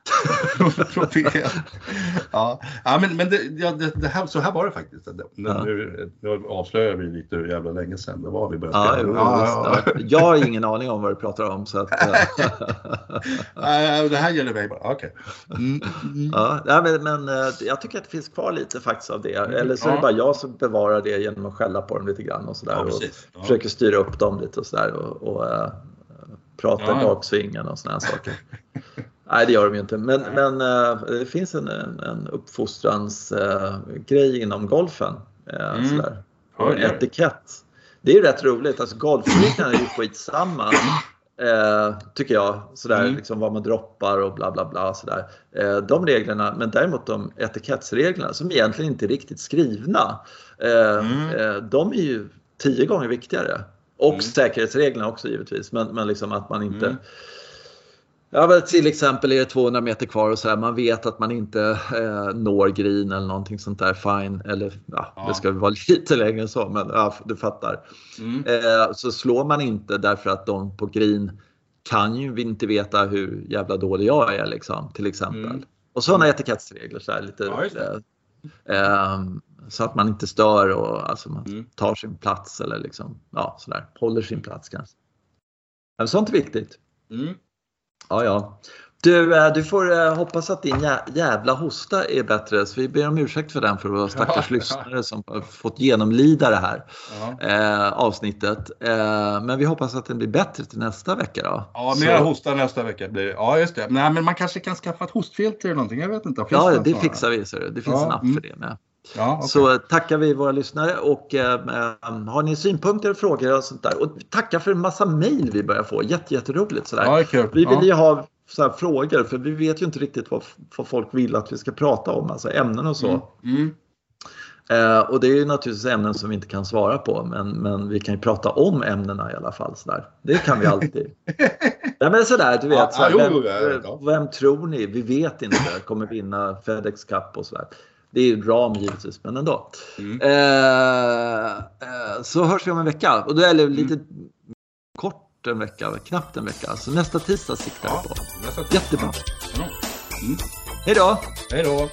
ja. ja, men, men det, ja, det, det, här, så här var det faktiskt. Det, ja. Nu, nu avslöjar vi lite hur jävla länge sedan det var vi började ja, spela. Ja, ja, Jag har ingen aning om vad du pratar om. Så att, det här gäller mig bara. Okay. Mm, mm. Ja, men, men eh, jag tycker att det finns kvar lite faktiskt av det. Eller så är det bara jag som bevarar det genom att skälla på dem lite grann och sådär. och försöker styra upp dem lite och sådär. Och, och uh, prata ja. baksvingen och sådana saker. Nej, det gör de ju inte. Men, men äh, det finns en, en uppfostransgrej äh, inom golfen. Äh, mm. sådär. Ja, etikett. Det är ju rätt roligt. Alltså golfreglerna är ju skitsamma. Eh, tycker jag. Sådär, mm. liksom vad man droppar och bla bla bla. Sådär. Eh, de reglerna, men däremot de etikettsreglerna som egentligen inte är riktigt skrivna. Eh, mm. de är ju tio gånger viktigare. Och mm. säkerhetsreglerna också givetvis. Men, men liksom att man inte Ja, till exempel är det 200 meter kvar och så här, man vet att man inte eh, når green eller någonting sånt där. Fine. Eller ja, ja. det ska vara lite längre än så, men ja, du fattar. Mm. Eh, så slår man inte därför att de på green kan ju inte veta hur jävla dålig jag är liksom, till exempel. Mm. Och sådana mm. etikettsregler. Så, här, lite, ja, eh, så att man inte stör och alltså, man mm. tar sin plats eller liksom, ja, sådär, håller sin plats kanske. Men sånt är viktigt. Mm. Ja, ja. Du, eh, du får eh, hoppas att din jävla hosta är bättre. Så vi ber om ursäkt för den för våra stackars ja, lyssnare som har fått genomlida det här ja. eh, avsnittet. Eh, men vi hoppas att den blir bättre till nästa vecka då. Ja, mer hosta nästa vecka blir Ja, just det. Nej, men man kanske kan skaffa ett hostfilter eller någonting. Jag vet inte. Finns ja, det, det fixar vi. Så det finns ja, en app mm. för det med. Ja, okay. Så tackar vi våra lyssnare och eh, har ni synpunkter och frågor och sånt där. Och tacka för en massa mejl vi börjar få. Jätte, jätteroligt sådär. Ja, cool. Vi vill ju ha så frågor för vi vet ju inte riktigt vad, vad, folk vill att vi ska prata om, alltså ämnen och så. Mm. Mm. Eh, och det är ju naturligtvis ämnen som vi inte kan svara på men, men vi kan ju prata om ämnena i alla fall. Sådär. Det kan vi alltid. ja, men sådär, du vet. Sådär, vem, vem, tror ni? Vi vet inte. Kommer vinna Fedex Cup och sådär. Det är ju ram givetvis, men ändå. Mm. Eh, eh, så hörs vi om en vecka. Och då är det lite mm. kort en vecka, knappt en vecka. Så nästa tisdag siktar vi ja, på. Jättebra. Mm. Hej då! Hej då!